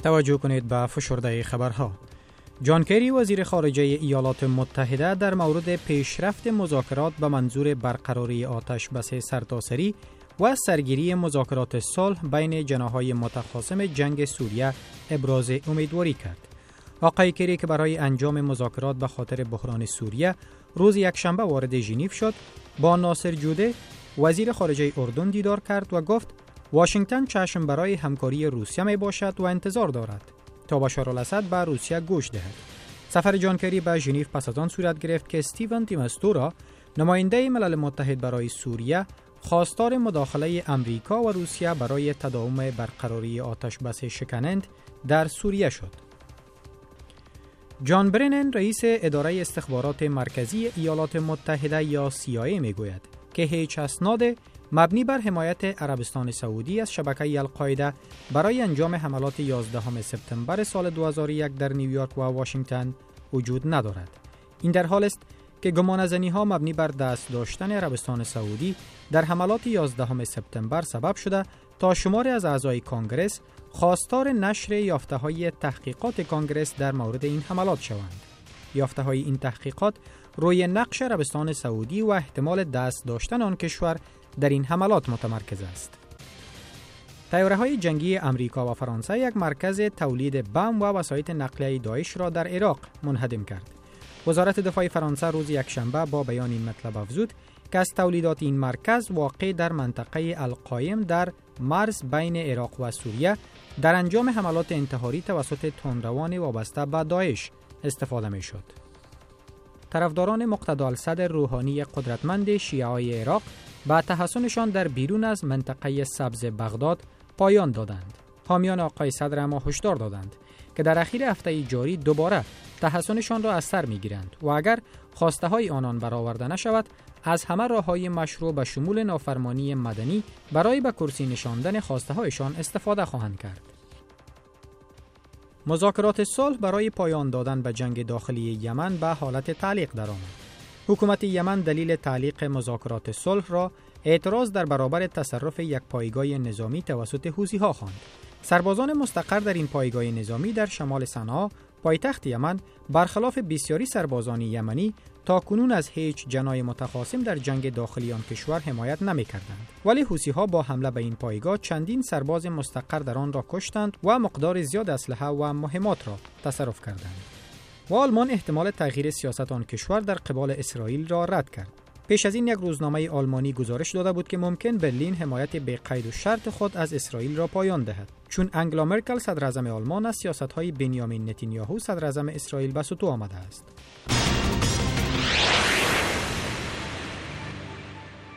توجه کنید به فشرده خبرها جان کری وزیر خارجه ایالات متحده در مورد پیشرفت مذاکرات به منظور برقراری آتش بس سرتاسری و سرگیری مذاکرات صلح بین جناهای متخاصم جنگ سوریه ابراز امیدواری کرد. آقای کری که برای انجام مذاکرات به خاطر بحران سوریه روز یکشنبه وارد ژنیو شد با ناصر جوده وزیر خارجه اردن دیدار کرد و گفت واشنگتن چشم برای همکاری روسیه می باشد و انتظار دارد تا بشار الاسد به روسیه گوش دهد. سفر جان کری به ژنیو پس از آن صورت گرفت که استیون تیمستورا نماینده ملل متحد برای سوریه خواستار مداخله امریکا و روسیه برای تداوم برقراری آتش بس شکنند در سوریه شد. جان برنن رئیس اداره استخبارات مرکزی ایالات متحده یا CIA می گوید که هیچ اسناد مبنی بر حمایت عربستان سعودی از شبکه القاعده برای انجام حملات 11 سپتامبر سال 2001 در نیویورک و واشنگتن وجود ندارد. این در حال است که گمانزنی ها مبنی بر دست داشتن عربستان سعودی در حملات 11 سپتامبر سبب شده تا شماری از اعضای کانگرس خواستار نشر یافته های تحقیقات کانگرس در مورد این حملات شوند. یافته های این تحقیقات روی نقش عربستان سعودی و احتمال دست داشتن آن کشور در این حملات متمرکز است. تیاره های جنگی امریکا و فرانسه یک مرکز تولید بم و وسایط نقلیه داعش را در عراق منهدم کرد. وزارت دفاع فرانسه روز یکشنبه با بیان این مطلب افزود که از تولیدات این مرکز واقع در منطقه القایم در مرز بین عراق و سوریه در انجام حملات انتحاری توسط تندروان وابسته به داعش استفاده می شد. طرفداران مقتدال صدر روحانی قدرتمند شیعه عراق به تحسنشان در بیرون از منطقه سبز بغداد پایان دادند. حامیان آقای صدر اما هشدار دادند که در اخیر هفته جاری دوباره تحسنشان را از سر می گیرند و اگر خواسته های آنان برآورده نشود از همه راه های مشروع به شمول نافرمانی مدنی برای به کرسی نشاندن خواسته هایشان استفاده خواهند کرد. مذاکرات صلح برای پایان دادن به جنگ داخلی یمن به حالت تعلیق درآمد. حکومت یمن دلیل تعلیق مذاکرات صلح را اعتراض در برابر تصرف یک پایگاه نظامی توسط حوزی ها خواند. سربازان مستقر در این پایگاه نظامی در شمال صنعا پایتخت یمن برخلاف بسیاری سربازان یمنی تا کنون از هیچ جنای متخاصم در جنگ داخلی آن کشور حمایت نمی کردند. ولی حوسی ها با حمله به این پایگاه چندین سرباز مستقر در آن را کشتند و مقدار زیاد اسلحه و مهمات را تصرف کردند. و آلمان احتمال تغییر سیاست آن کشور در قبال اسرائیل را رد کرد. پیش از این یک روزنامه آلمانی گزارش داده بود که ممکن برلین حمایت به قید و شرط خود از اسرائیل را پایان دهد. چون انگلا مرکل صدر آلمان از سیاست های بنیامین نتانیاهو صدر اسرائیل به سطو آمده است.